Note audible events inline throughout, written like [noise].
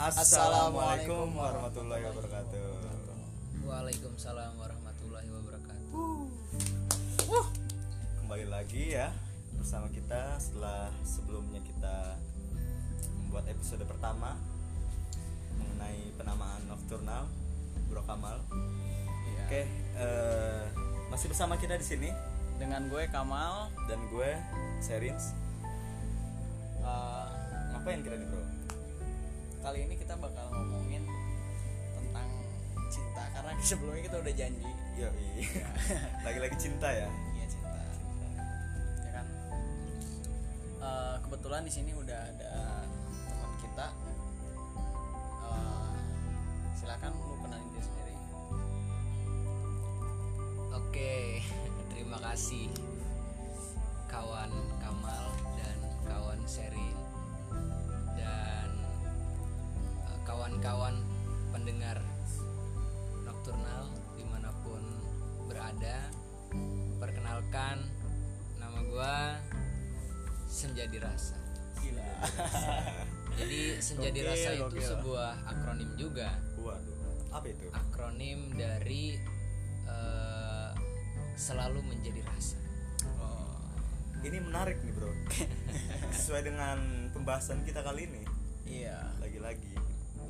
Assalamualaikum warahmatullahi wabarakatuh. Waalaikumsalam warahmatullahi wabarakatuh. Kembali lagi ya bersama kita setelah sebelumnya kita membuat episode pertama mengenai penamaan nocturnal Bro Kamal. Iya. Oke, eh, masih bersama kita di sini Dengan gue Kamal. dan gue Serins. Eh, Ngapain kita nih bro? kali ini kita bakal ngomongin tentang cinta karena [laughs] sebelumnya kita udah janji. Iya. [laughs] lagi-lagi cinta ya. Iya cinta. Ya kan. Eh, kebetulan di sini udah ada teman kita. Eh, silakan lu kenalin diri sendiri. Oke, [laughs] terima kasih kawan Kamal Sherin dan eh, kawan-kawan pendengar Nocturnal di mana pun berada. Perkenalkan, nama gua Senja Dirasa. Gila. Jadi Senja Gokil, Dirasa itu gokil. sebuah akronim juga. Waduh, apa itu? Akronim dari eh, selalu menjadi rasa. Ini menarik nih bro. [laughs] Sesuai dengan pembahasan kita kali ini. Iya. Lagi-lagi.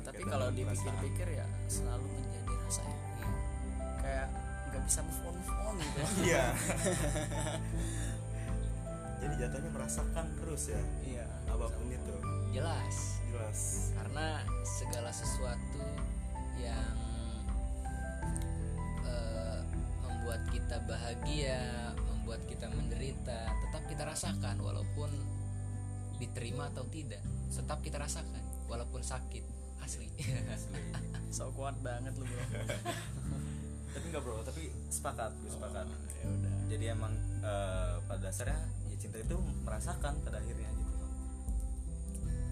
tapi kalau dipikir-pikir ya selalu menjadi rasa ya kayak nggak bisa move on move on gitu Iya. [laughs] Jadi jatuhnya merasakan terus ya. iya Apa pun itu. Jelas. Jelas. karena segala sesuatu yang eh, membuat kita bahagia, membuat kita menderita, tetap kita rasakan walaupun diterima atau tidak, tetap kita rasakan walaupun sakit asli. [laughs] so kuat banget lu bro [laughs] Tapi enggak bro, tapi sepakat, gue sepakat. ya udah Jadi emang eh, pada dasarnya ya cinta itu merasakan pada akhirnya gitu.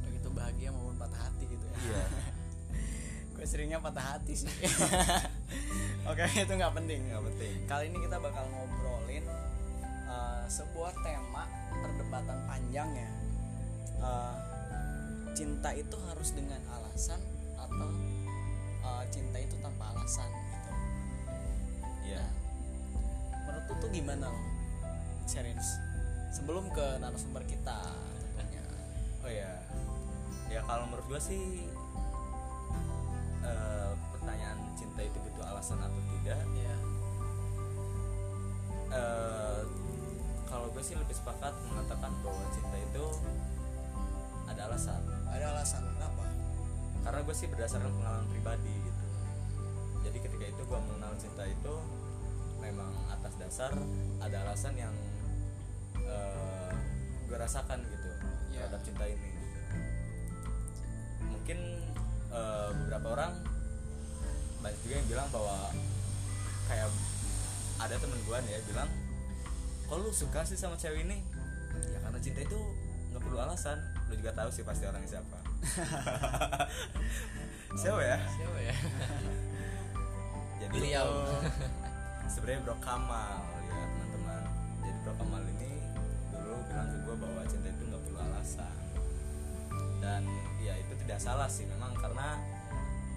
begitu bahagia maupun patah hati gitu ya Iya. [laughs] gue seringnya patah hati sih oke itu nggak penting Nggak penting. kali ini kita bakal ngobrolin uh, sebuah tema perdebatan panjang ya. Uh, cinta itu harus dengan alasan atau uh, cinta itu tanpa alasan gitu. Iya. menurut lu tuh gimana lo Sherins sebelum ke narasumber kita tentunya Oh ya, ya kalau menurut gue sih eh, pertanyaan cinta itu butuh alasan atau tidak. ya eh, kalau gue sih lebih sepakat mengatakan bahwa cinta itu ada alasan. ada alasan kenapa Karena gue sih berdasarkan pengalaman pribadi gitu. Jadi ketika itu gue mengenal cinta itu memang atas dasar ada alasan yang eh, gue rasakan gitu Ya. terhadap cinta ini. Mungkin eh, beberapa orang banyak juga yang bilang bahwa kayak ada temen gue nih ya bilang kalau lu suka sih sama cewek ini ya karena cinta itu nggak perlu alasan. Lu juga tahu sih pasti orangnya siapa. [laughs] Siapa ya? Siapa ya? jadi Beliau. sebenarnya Bro Kamal ya teman-teman. Jadi Bro Kamal ini dulu bilang ke gue bahwa cinta itu nggak perlu alasan. Dan ya itu tidak salah sih. Memang karena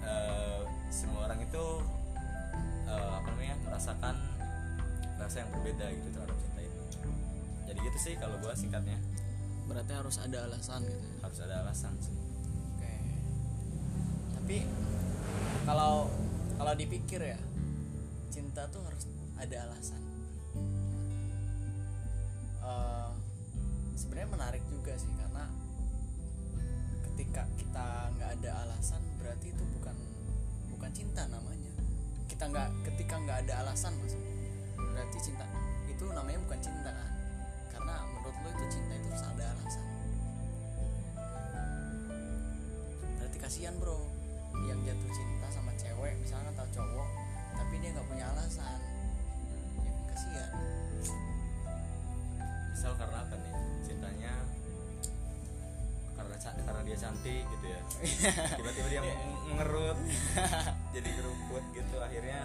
eh, semua orang itu eh, apa namanya merasakan rasa yang berbeda gitu terhadap cinta jadi gitu sih kalau gue singkatnya berarti harus ada alasan gitu ya harus ada alasan sih Oke. Tapi kalau kalau dipikir ya, cinta tuh harus ada alasan. Eh, Sebenarnya menarik juga sih karena ketika kita nggak ada alasan berarti itu bukan bukan cinta namanya. Kita nggak ketika nggak ada alasan maksudnya berarti cinta itu namanya bukan cinta kan? Lo itu cinta itu harus ada alasan. berarti kasihan bro. Yang jatuh cinta sama cewek misalnya atau cowok tapi dia nggak punya alasan. Ya kasihan. Misal karena apa nih? Cintanya karena karena dia cantik gitu ya. [laughs] Tiba-tiba dia meng- mengerut jadi keruput gitu. Akhirnya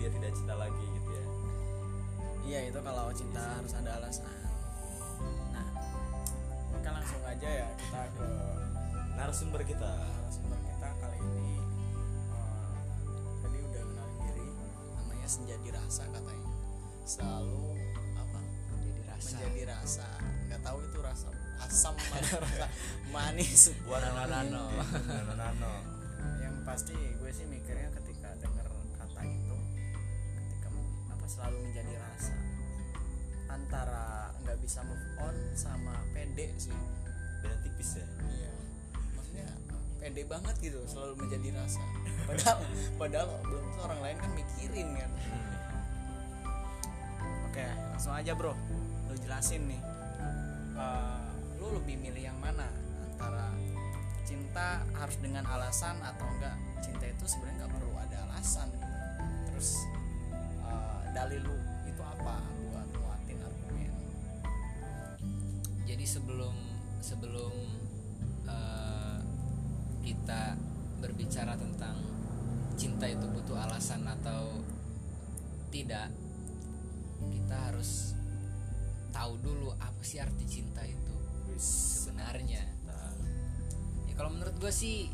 dia tidak cinta lagi gitu ya. Iya itu kalau cinta harus ada alasan maka langsung aja narasumber kita. Narasumber kita kali ini eh, tadi udah kenalin diri namanya senjadi rasa katanya. Selalu apa? Jadi rasa. Menjadi rasa. Nggak tahu itu rasa asam atau [laughs] rasa manis. Warna Nano. [laughs] nano. Nano. Yang pasti gue sih mikirnya ketika denger kata itu ketika apa selalu menjadi rasa antara nggak bisa move on sama pede sih. Beda tipis ya? Iya. Maksudnya pede banget gitu selalu menjadi rasa. Padahal padahal belum tentu orang lain kan mikirin kan. Oke langsung aja bro. Lu jelasin nih. Eh, lu lebih milih yang mana? Antara cinta harus dengan alasan atau enggak? Cinta itu sebenarnya nggak perlu ada jadi sebelum sebelum eh, kita berbicara tentang cinta itu butuh alasan atau tidak kita harus tahu dulu apa sih arti cinta itu sebenarnya. ya kalau menurut gue sih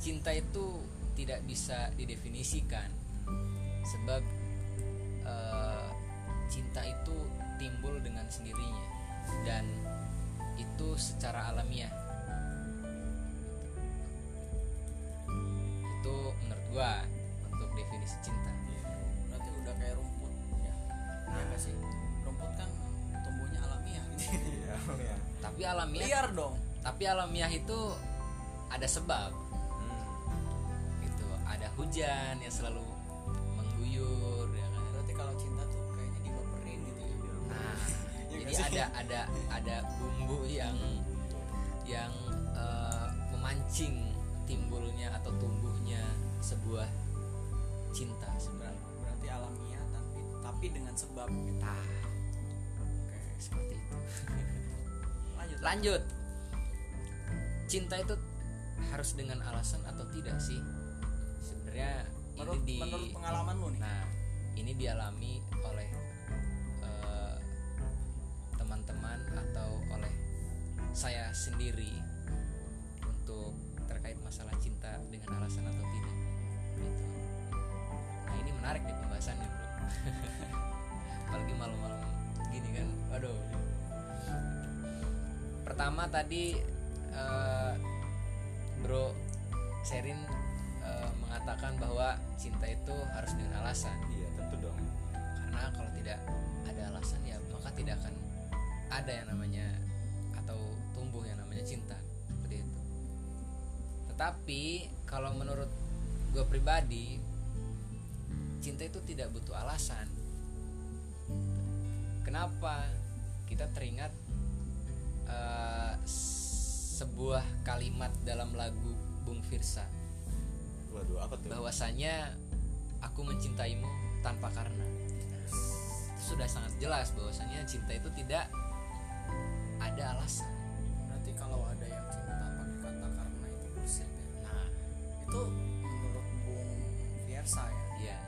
cinta itu tidak bisa didefinisikan sebab eh, cinta itu timbul dengan sendirinya dan itu secara alamiah. Itu menurut gue untuk definisi cinta. Berarti udah kayak rumput. Ya ya nggak sih? Rumput kan tumbuhnya alamiah gitu. [laughs] Iya iya tapi alamiah liar dong. Tapi alamiah itu ada sebab. Hmm. gitu ada hujan yang selalu jadi sih? ada ada ada bumbu yang yang eh, memancing timbulnya atau tumbuhnya sebuah cinta sebenarnya. Berarti alamiah tapi tapi dengan sebab. Gitu nah. Oke seperti itu. [laughs] Lanjut lanjut. Cinta itu harus dengan alasan atau tidak sih? Sebenarnya menurut ini di menurut pengalaman lu nih. Nah, ini dialami saya sendiri untuk terkait masalah cinta dengan alasan atau tidak. Gitu. Nah, ini menarik nih pembahasannya, Bro. [laughs] Apalagi malam-malam gini kan. Waduh. Pertama tadi eh, Bro Sherin eh, mengatakan bahwa cinta itu harus dengan alasan iya tentu dong karena kalau tidak ada alasan ya maka tidak akan ada yang namanya tumbuh yang namanya cinta seperti itu. Tetapi kalau menurut gue pribadi cinta itu tidak butuh alasan. Kenapa? Kita teringat eh, sebuah kalimat dalam lagu Bung Firsa. Waduh apa tuh? Bahwasanya aku mencintaimu tanpa karena. Sudah sangat jelas bahwasanya cinta itu tidak ada alasan kalau ada yang cinta pakai kata karena itu bullshit ya. Nah itu menurut Bung Fiersa ya. Ya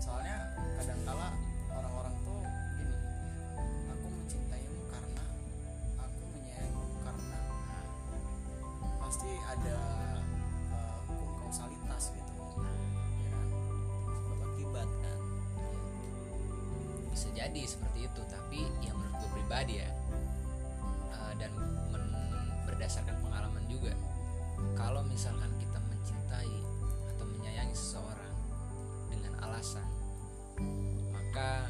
soalnya kadangkala orang-orang tuh gini aku mencintaimu karena aku menyayangimu karena pasti ada hukum kausalitas gitu. Ya kan? Sebab akibat kan. Bisa jadi seperti itu tapi yang menurut gue pribadi ya misalkan kita mencintai atau menyayangi seseorang dengan alasan maka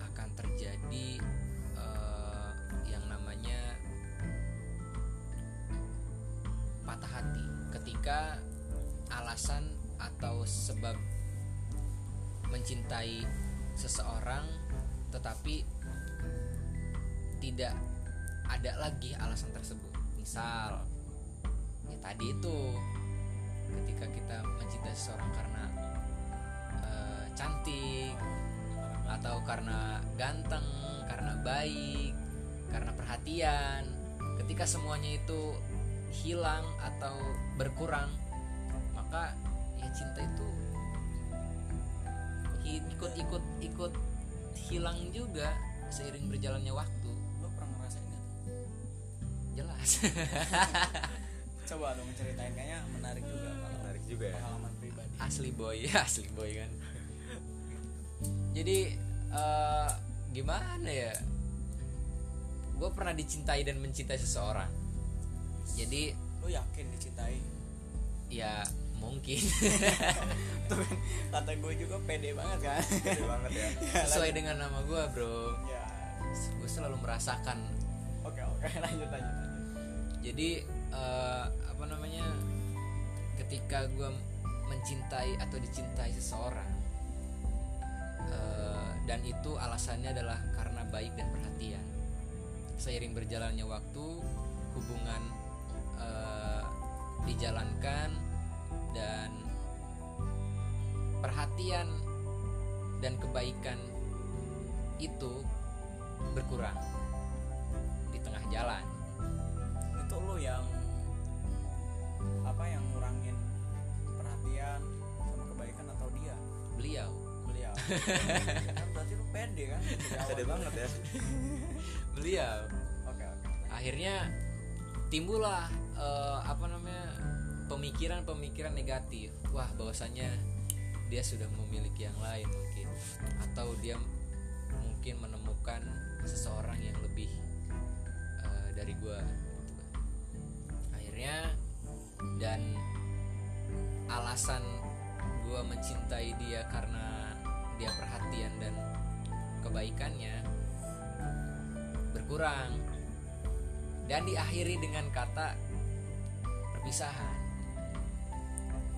akan terjadi eh, yang namanya patah hati. Ketika alasan atau sebab mencintai seseorang tetapi tidak ada lagi alasan tersebut. Misal ya tadi itu ketika kita mencintai seseorang karena eh, cantik atau karena ganteng karena baik karena perhatian ketika semuanya itu hilang atau berkurang maka ya cinta itu hi- ikut hilang juga seiring berjalannya waktu. Lo pernah ngerasain tuh? Jelas [laughs] coba dong ceritain kayaknya menarik juga kalau menarik juga ya. pengalaman pribadi. Asli boy [laughs] asli boy kan. Jadi eh, gimana ya? Gue pernah dicintai dan mencintai seseorang. Jadi lu yakin dicintai? ya mungkin. [laughs] Tuh kan kata gue juga pede banget kan. Gede banget ya. [laughs] Sesuai dengan nama gue bro. Ya. Gue selalu merasakan. Oke oke lanjut lanjut lanjut. Jadi eh, apa namanya ketika gue mencintai atau dicintai seseorang eh, dan itu alasannya adalah karena baik dan perhatian. Seiring berjalannya waktu hubungan eh, dijalankan dan perhatian dan kebaikan itu berkurang di tengah jalan. Itu lu yang apa yang ngurangin perhatian sama kebaikan atau dia? Beliau. Beliau. [laughs] Kan berarti lu pede kan. [laughs] Pede banget ya. [laughs] beliau. Oke oke. Akhirnya timbullah eh, apa namanya pemikiran-pemikiran negatif. Wah bahwasanya dia sudah memiliki yang lain mungkin. Atau dia mungkin menemukan seseorang yang lebih eh, dari gua gitu kan. akhirnya dan alasan gua mencintai dia karena dia perhatian dan kebaikannya berkurang. Dan diakhiri dengan kata perpisahan.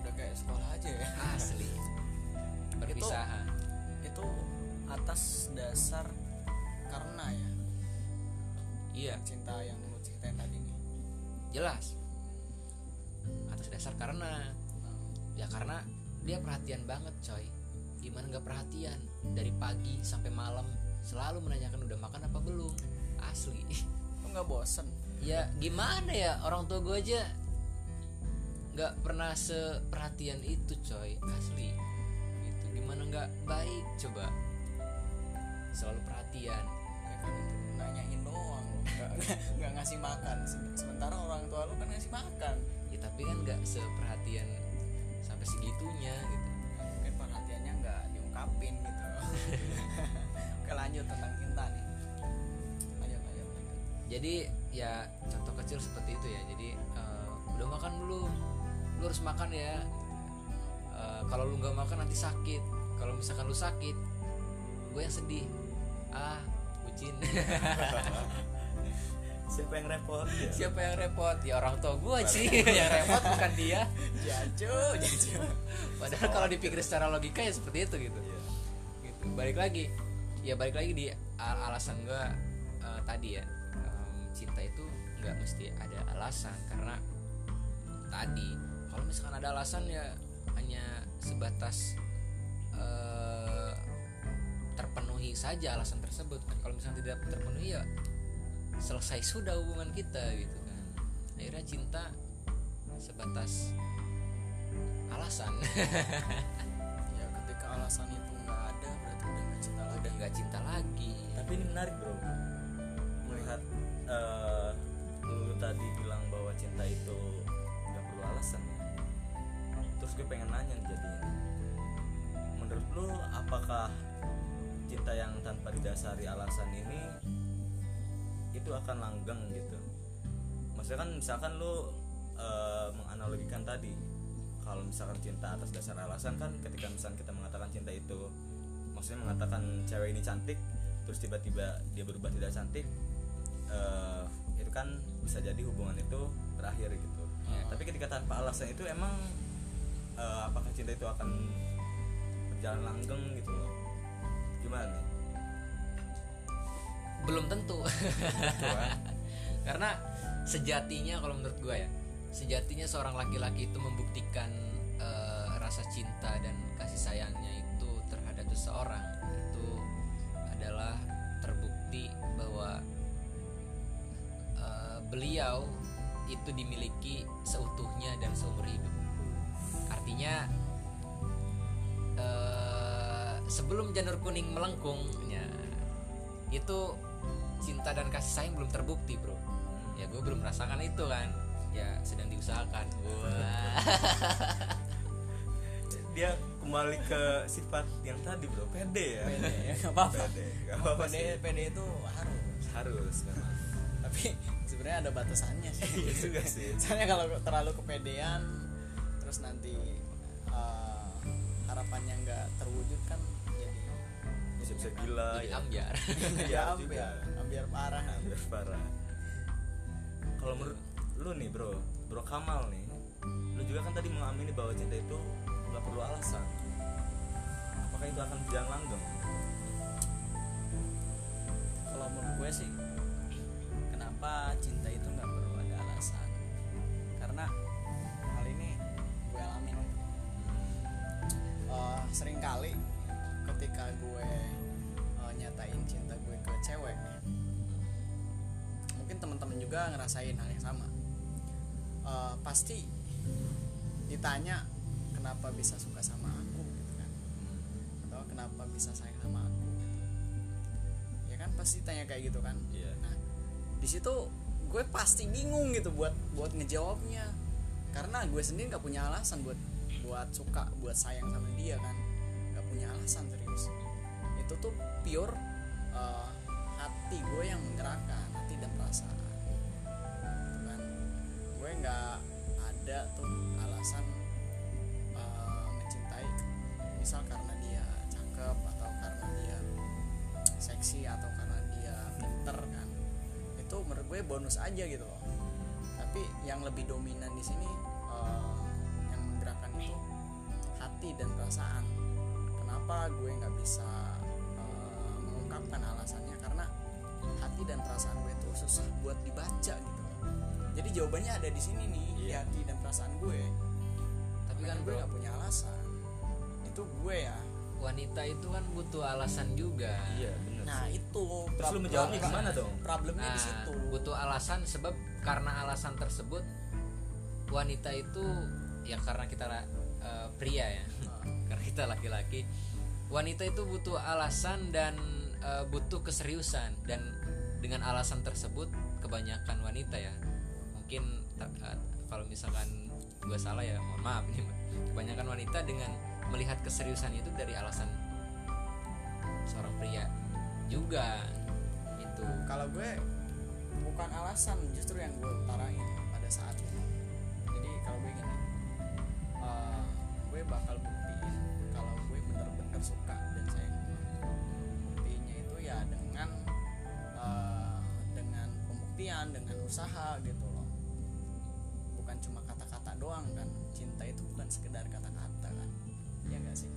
Udah kayak sekolah aja ya? Asli. [laughs] Perpisahan. itu atas dasar karena ya? Iya. Cinta yang lu ceritain tadi nih. Jelas atas dasar karena ya karena dia perhatian banget coy. Gimana nggak perhatian? Dari pagi sampai malam selalu menanyakan udah makan apa belum? Asli. Lu nggak bosen? Ya gimana ya? Orang tua gue aja nggak pernah seperhatian itu coy. Asli. Gitu. Gimana nggak baik? Coba. Selalu perhatian. Ya kan itu nanyain doang nggak ngasih makan. Se- sementara orang tua lu kan ngasih makan ya tapi kan nggak seperhatian sampai segitunya gitu. Mungkin perhatiannya nggak diungkapin gitu. [laughs] Oke lanjut tentang cinta nih. Lanjut lanjut lanjut. Jadi ya contoh kecil seperti itu ya. Jadi eh, udah makan belum? Lu harus makan ya. Eh, kalau lu nggak makan nanti sakit. Kalau misalkan lu sakit gue yang sedih. Ah bucin [laughs] siapa yang repot? Ya siapa yang repot? Ya orang tua gue sih. yang repot bukan dia. Jajo [laughs] jajo padahal kalau dipikir secara logika ya seperti itu gitu. Iya. gitu. Balik lagi. Ya balik lagi di al- alasan gue eh, tadi ya. Em, cinta itu nggak mesti ada alasan karena tadi kalau misalkan ada alasan ya hanya sebatas eh, terpenuhi saja alasan tersebut. Kan kalau misalnya tidak terpenuhi ya selesai sudah hubungan kita gitu kan. Akhirnya cinta sebatas alasan. [laughs] Ya ketika alasan itu nggak ada berarti udah nggak cinta lagi. Udah nggak cinta lagi. Tapi ini menarik bro. Melihat eh, lu tadi bilang bahwa cinta itu nggak perlu alasan ya. terus gue pengen nanya jadinya. Menurut lu apakah cinta yang tanpa didasari alasan ini itu akan langgeng gitu. Maksudnya kan misalkan lu eh, menganalogikan tadi kalau misalkan cinta atas dasar alasan kan ketika misalkan kita mengatakan cinta itu maksudnya mengatakan cewek ini cantik terus tiba-tiba dia berubah tidak cantik eh, itu kan bisa jadi hubungan itu berakhir gitu. Ya. tapi ketika tanpa alasan itu emang eh, apakah cinta itu akan berjalan langgeng gitu loh? Gimana nih belum tentu kan? [laughs] karena sejatinya kalau menurut gue ya sejatinya seorang laki-laki itu membuktikan eh, rasa cinta dan kasih sayangnya itu terhadap seseorang itu adalah terbukti bahwa eh, beliau itu dimiliki seutuhnya dan seumur hidup artinya eh, sebelum janur kuning melengkung ya, itu cinta dan kasih sayang belum terbukti bro. Ya gue belum merasakan itu kan. Ya sedang diusahakan. Wah. [laughs] Dia kembali ke sifat yang tadi bro. Pede ya? Pede ya. [laughs] Nggak apa-apa. Pede apa-apa pede sih. pede itu harus. Harus memang tapi sebenarnya ada batasannya sih. Iya juga sih. [laughs] Soalnya kalau terlalu kepedean terus nanti eh, harapannya nggak terwujud kan jadi bisa-bisa gila jadi ya. ambiar. Ya ambiar ambiar parah. [laughs] Hampir parah. Kalau menurut lu nih bro bro Kamal nih lu juga kan tadi mengamini bahwa cinta itu nggak perlu alasan. Apakah itu akan berjalan langgeng? Kalau menurut gue sih kenapa cinta itu nggak perlu ada alasan? Karena hal ini gue alamin. Eh, sering kali ketika gue juga ngerasain hal yang sama. Eh, pasti ditanya kenapa bisa suka sama aku? gitu kan. Atau kenapa bisa sayang sama aku? ya kan pasti tanya kayak gitu kan. Iya. nah di situ gue pasti bingung gitu buat buat ngejawabnya. Karena gue sendiri nggak punya alasan buat buat suka buat sayang sama dia kan. Nggak punya alasan serius. Itu tuh pure uh, hati gue yang menggerakkan hati dan perasaan. Gitu nggak ada tuh alasan uh, mencintai. Misal karena dia cakep atau karena dia seksi atau karena dia pinter kan itu menurut gue bonus aja gitu loh. Tapi yang lebih dominan di sini eh, yang menggerakkan itu hati dan perasaan. Kenapa gue nggak bisa eh, mengungkapkan alasannya? Karena hati dan perasaan gue itu susah buat dibaca gitu jadi jawabannya ada di sini nih di Iya. hati dan perasaan gue. Tapi kan gue nggak punya alasan. Itu gue ya. Wanita itu kan butuh alasan juga. Iya bener nah sih. itu terus lu menjawabnya gimana dong? Problemnya Nah, di situ. butuh alasan sebab karena alasan tersebut wanita itu ya karena kita eh, pria ya. [laughs] Karena kita laki-laki. Wanita itu butuh alasan dan eh, butuh keseriusan. Dan dengan alasan tersebut kebanyakan wanita ya mungkin eh, kalau misalkan gue salah ya mohon maaf nih kebanyakan wanita dengan melihat keseriusan itu dari alasan seorang pria juga itu kalau gue bukan alasan justru yang gue utarain pada saat itu jadi kalau gue gini eh, gue bakal buktiin kalau gue bener-bener suka dan sayang buktinya itu ya dengan eh, dengan pembuktian dengan usaha gitu doang kan. Cinta itu bukan sekedar kata-kata kan. Ya enggak sih?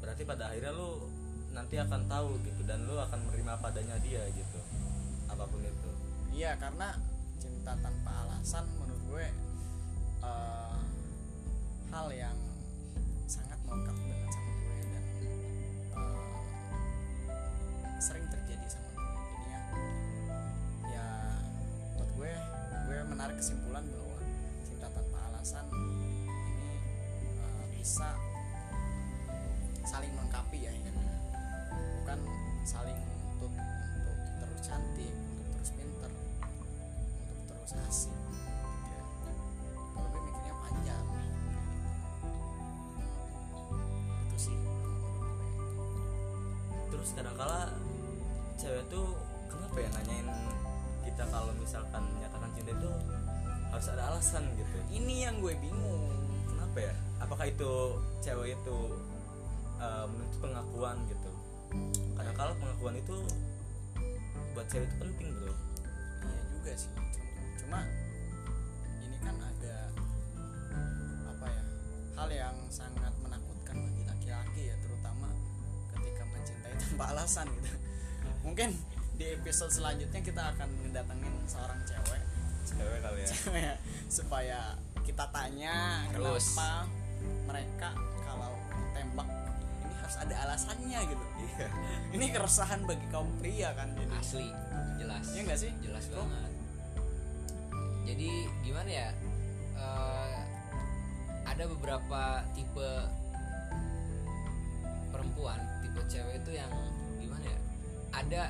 Berarti pada akhirnya lu nanti akan tahu gitu dan lu akan menerima padanya dia gitu. Apa pun itu. Iya karena cinta tanpa alasan menurut gue eh, hal yang sangat melekat banget sama gue dan eh, sering terjadi sama gue. Jadinya ya buat gue gue menarik kesimpulan terus kadangkala cewek tuh kenapa ya nanyain kita kalau misalkan menyatakan cinta itu harus ada alasan gitu? Ini yang gue bingung kenapa ya? Apakah itu cewek itu uh, menuntut pengakuan gitu? Kadangkala pengakuan itu buat cewek itu penting bro. Iya juga sih. Cuma, ini kan agak apa ya hal yang sangat tanpa alasan gitu. Mungkin di episode selanjutnya kita akan mendatangin seorang cewek. Cewek kali ya. Cewek. Supaya kita tanya Terus. kenapa mereka kalau ditembak ini harus ada alasannya gitu. Iya. Ini keresahan bagi kaum pria kan jadi. Asli. Jelas. Iya nggak sih? jelas Bro? banget. Jadi gimana ya? Eh, ada beberapa tipe perempuan tipe cewek itu yang gimana ya? Ada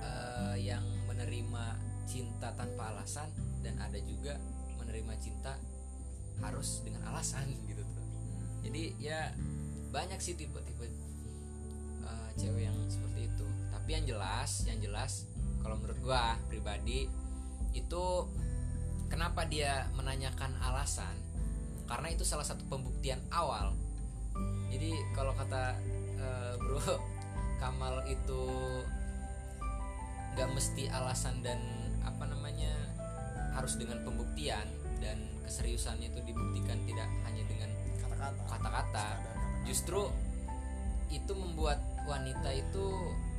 eh, yang menerima cinta tanpa alasan dan ada juga menerima cinta harus dengan alasan [laughs] gitu tuh. Jadi ya banyak sih tipe-tipe uh, cewek yang seperti itu. Tapi yang jelas yang jelas kalau menurut gua pribadi itu kenapa dia menanyakan alasan? Karena itu salah satu pembuktian awal. Jadi kalau kata uh, bro [laughs] Kamal itu nggak mesti alasan dan apa namanya harus dengan pembuktian dan keseriusannya itu dibuktikan tidak hanya dengan kata-kata. kata-kata. Justru itu membuat wanita itu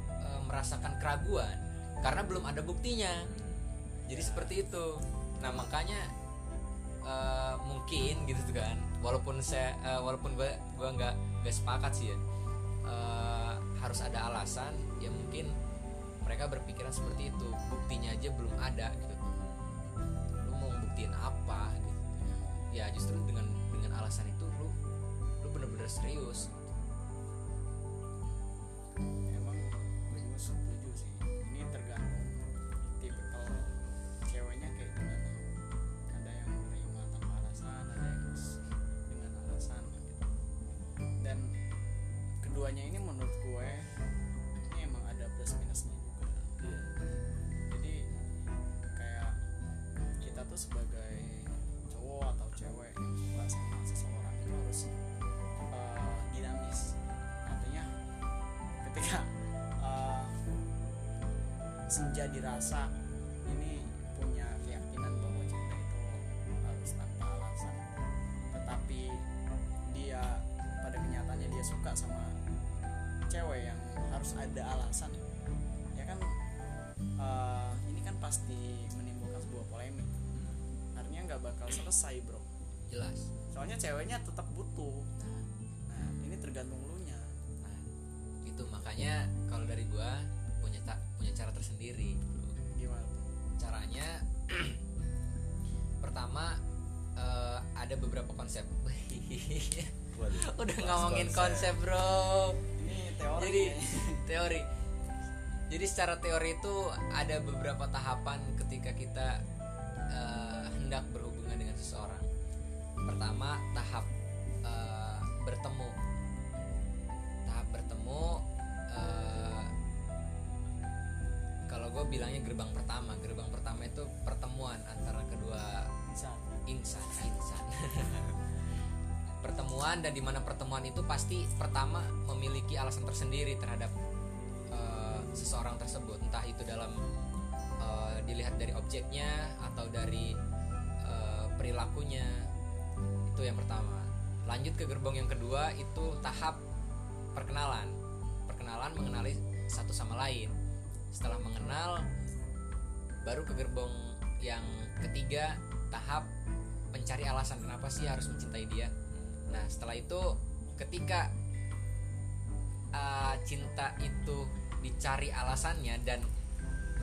e, merasakan keraguan karena belum ada buktinya. Jadi seperti itu. Nah makanya e, mungkin gitu kan walaupun saya e, walaupun gua gua nggak nggak sepakat sih ya e, harus ada alasan ya mungkin mereka berpikiran seperti itu. Buktinya aja belum ada gitu. Lu mau buktiin apa gitu. Ya justru dengan dengan alasan itu lu lu bener-bener serius emang senja dirasa. Ini punya keyakinan bahwa cinta itu harus tanpa alasan. Tetapi dia pada kenyataannya dia suka sama cewek yang harus ada alasan. Ya kan uh, ini kan pasti menimbulkan sebuah polemik. Artinya nggak bakal selesai bro. Jelas. Soalnya ceweknya tetap butuh. Nah. Ini tergantung lu nya nah itu makanya kalau dari gua punya cara tersendiri. Gimana? Caranya [clears throat] pertama eh, ada beberapa konsep. Waduh, [laughs] udah ngomongin konsep. bro. Ini teori jadi kayaknya. [laughs] teori. Jadi secara teori itu ada beberapa tahapan ketika kita eh, hendak berhubungan dengan seseorang. Pertama tahap gue bilangnya gerbang pertama. Gerbang pertama itu pertemuan antara kedua bisa insan. Insan. [laughs] Pertemuan dan di mana pertemuan itu pasti pertama memiliki alasan tersendiri terhadap eh, seseorang tersebut. Entah itu dalam eh, dilihat dari objeknya atau dari eh, perilakunya. Itu yang pertama. Lanjut ke gerbong yang kedua itu tahap perkenalan. Perkenalan mengenali satu sama lain setelah mengenal baru ke gerbong yang ketiga tahap mencari alasan kenapa sih harus mencintai dia. Nah setelah itu ketika uh, cinta itu dicari alasannya dan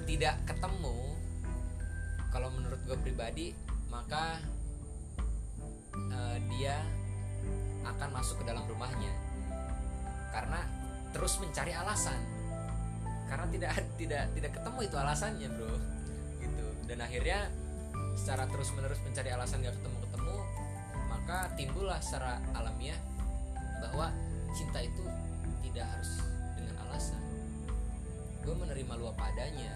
tidak ketemu kalau menurut gue pribadi maka uh, dia akan masuk ke dalam rumahnya. Karena terus mencari alasan karena tidak tidak tidak ketemu itu alasannya bro. Gitu. Dan akhirnya secara terus menerus mencari alasan gak ketemu ketemu maka timbullah secara alamiah bahwa cinta itu tidak harus dengan alasan. Gue menerima lu apa adanya.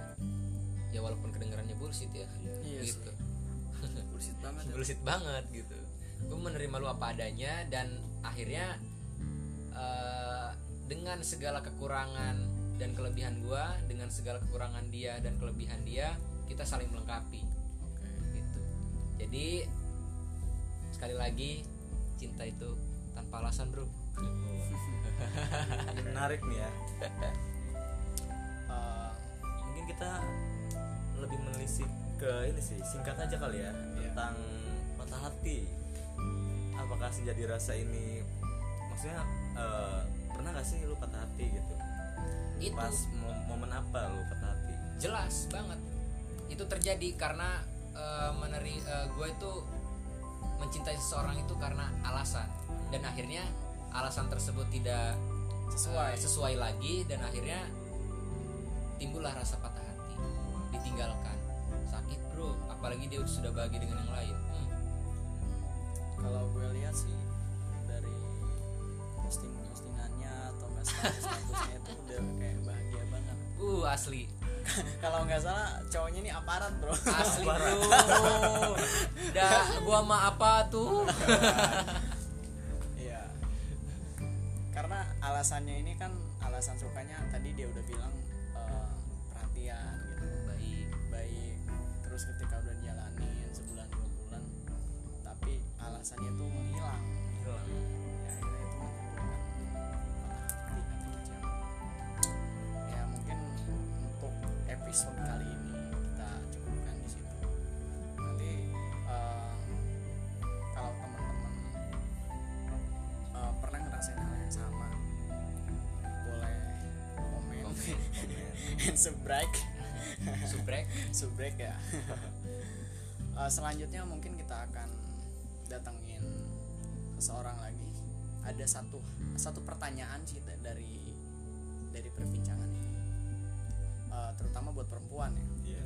Ya walaupun kedengarannya bullshit ya. Iya sih. gitu. [laughs] Bullshit banget ya. bullshit banget gitu. Gue menerima lu apa adanya dan akhirnya eh, dengan segala kekurangan dan kelebihan gue dengan segala kekurangan dia dan kelebihan dia kita saling melengkapi. Gitu. Jadi sekali lagi cinta itu tanpa alasan bro. Menarik nih ya. [laughs] Eh, mungkin kita lebih menelisik ke ini sih singkat aja kali ya Iya. tentang patah hati. Apakah senja dirasa ini maksudnya eh, pernah gak sih lu patah hati gitu itu. Pas mo- momen apa lu patah hati? Jelas banget. Itu terjadi karena eh, meneri gue itu mencintai seseorang itu karena alasan. Dan akhirnya alasan tersebut tidak sesuai. eh, sesuai lagi dan akhirnya timbullah rasa patah hati. Ditinggalkan. Apalagi dia sudah bahagia dengan yang lain. Hmm, kalau gue lihat sih dari posting postingannya atau nggak asli. [laughs] Kalau nggak salah cowoknya ini aparat bro. Asli bro. [laughs] Dah gua mah apa tuh? [laughs] Iya. Karena alasannya ini kan alasan sukanya tadi dia udah bilang eh, perhatian gitu, baik. Baik. Terus ketika udah dijalanin sebulan dua bulan, tapi alasannya tuh menghilang. Subscribe, subrek subscribe [laughs] ya. [laughs] Eh, selanjutnya mungkin kita akan datengin seseorang lagi. Ada satu satu pertanyaan sih da- dari dari perbincangan ini, Eh, terutama buat perempuan ya. Iya.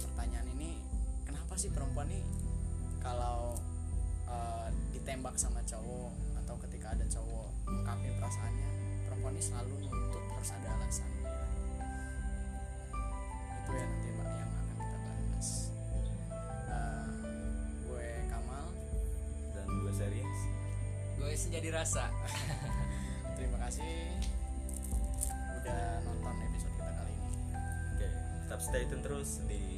pertanyaan ini kenapa sih perempuan nih kalau uh, ditembak sama cowok atau ketika ada cowok ungkapin perasaannya perempuan ini selalu nuntut harus ada alasan gue sih jadi rasa. [laughs] Terima kasih. Udah nonton episode kita kali ini. Oke, tetap stay tune terus di